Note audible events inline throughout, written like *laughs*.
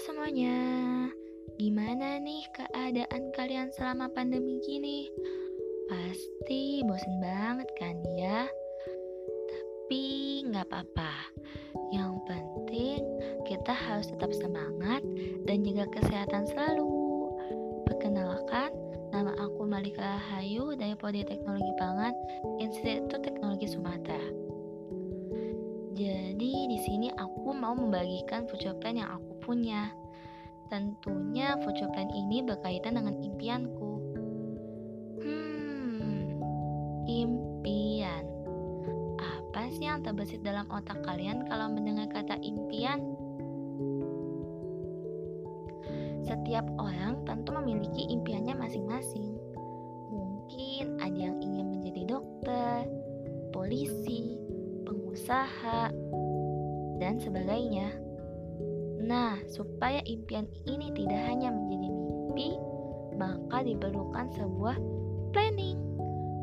semuanya, gimana nih keadaan kalian selama pandemi gini? Pasti bosen banget kan ya? Tapi nggak apa-apa, yang penting kita harus tetap semangat dan jaga kesehatan selalu. Perkenalkan, nama aku Malika Hayu dari Podi Teknologi Pangan Institut Teknologi Sumatera. Jadi di sini aku mau membagikan future plan yang aku punya. Tentunya future plan ini berkaitan dengan impianku. Hmm, impian. Apa sih yang terbesit dalam otak kalian kalau mendengar kata impian? Setiap orang tentu memiliki impiannya masing-masing. Mungkin ada yang ingin menjadi dokter, polisi, pengusaha, dan sebagainya. Nah, supaya impian ini tidak hanya menjadi mimpi, maka diperlukan sebuah planning.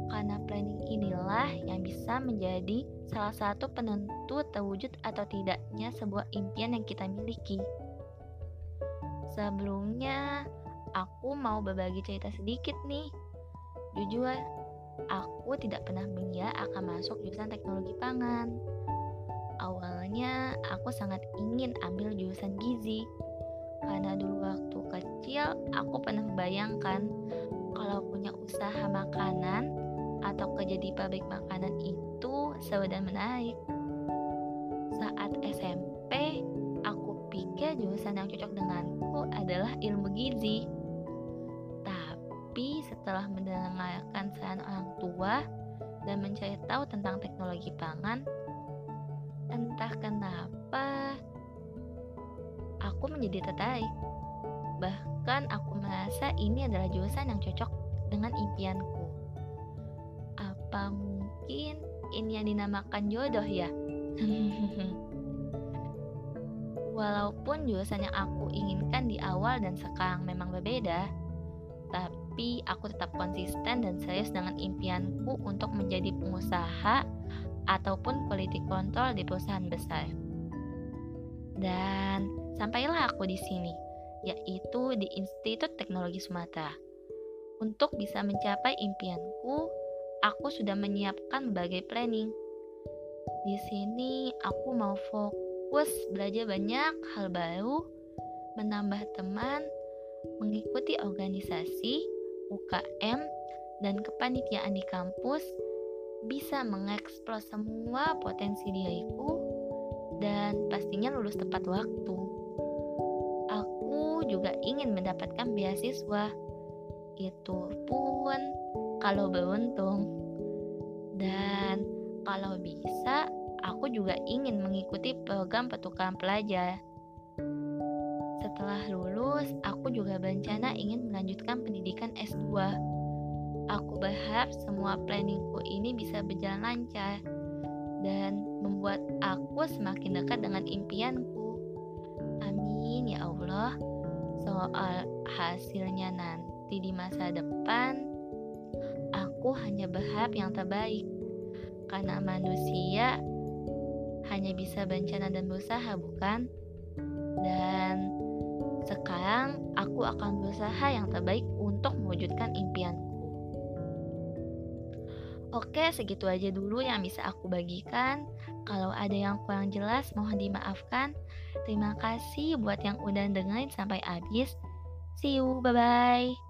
Karena planning inilah yang bisa menjadi salah satu penentu terwujud atau tidaknya sebuah impian yang kita miliki. Sebelumnya, aku mau berbagi cerita sedikit nih. Jujur, aku tidak pernah mengira akan masuk jurusan teknologi pangan Awalnya aku sangat ingin ambil jurusan gizi karena dulu waktu kecil aku pernah membayangkan kalau punya usaha makanan atau kerja di pabrik makanan itu dan menarik. Saat SMP, aku pikir jurusan yang cocok denganku adalah ilmu gizi. Tapi setelah mendengarkan saran orang tua dan mencari tahu tentang teknologi pangan, Entah kenapa, aku menjadi tertarik. Bahkan aku merasa ini adalah jurusan yang cocok dengan impianku. Apa mungkin ini yang dinamakan jodoh ya? *laughs* Walaupun jurusan yang aku inginkan di awal dan sekarang memang berbeda, tapi aku tetap konsisten dan serius dengan impianku untuk menjadi pengusaha ataupun quality control di perusahaan besar. Dan sampailah aku di sini, yaitu di Institut Teknologi Sumatera. Untuk bisa mencapai impianku, aku sudah menyiapkan berbagai planning. Di sini aku mau fokus belajar banyak hal baru, menambah teman, mengikuti organisasi, UKM, dan kepanitiaan di kampus, bisa mengeksplor semua potensi diriku dan pastinya lulus tepat waktu. Aku juga ingin mendapatkan beasiswa. Itu pun kalau beruntung. Dan kalau bisa, aku juga ingin mengikuti program pertukaran pelajar. Setelah lulus, aku juga berencana ingin melanjutkan pendidikan S2 Aku berharap semua planningku ini bisa berjalan lancar dan membuat aku semakin dekat dengan impianku. Amin ya Allah. Soal hasilnya nanti di masa depan, aku hanya berharap yang terbaik. Karena manusia hanya bisa berencana dan berusaha, bukan? Dan sekarang aku akan berusaha yang terbaik untuk mewujudkan impianku. Oke, segitu aja dulu yang bisa aku bagikan. Kalau ada yang kurang jelas, mohon dimaafkan. Terima kasih buat yang udah dengerin sampai habis. See you, bye-bye.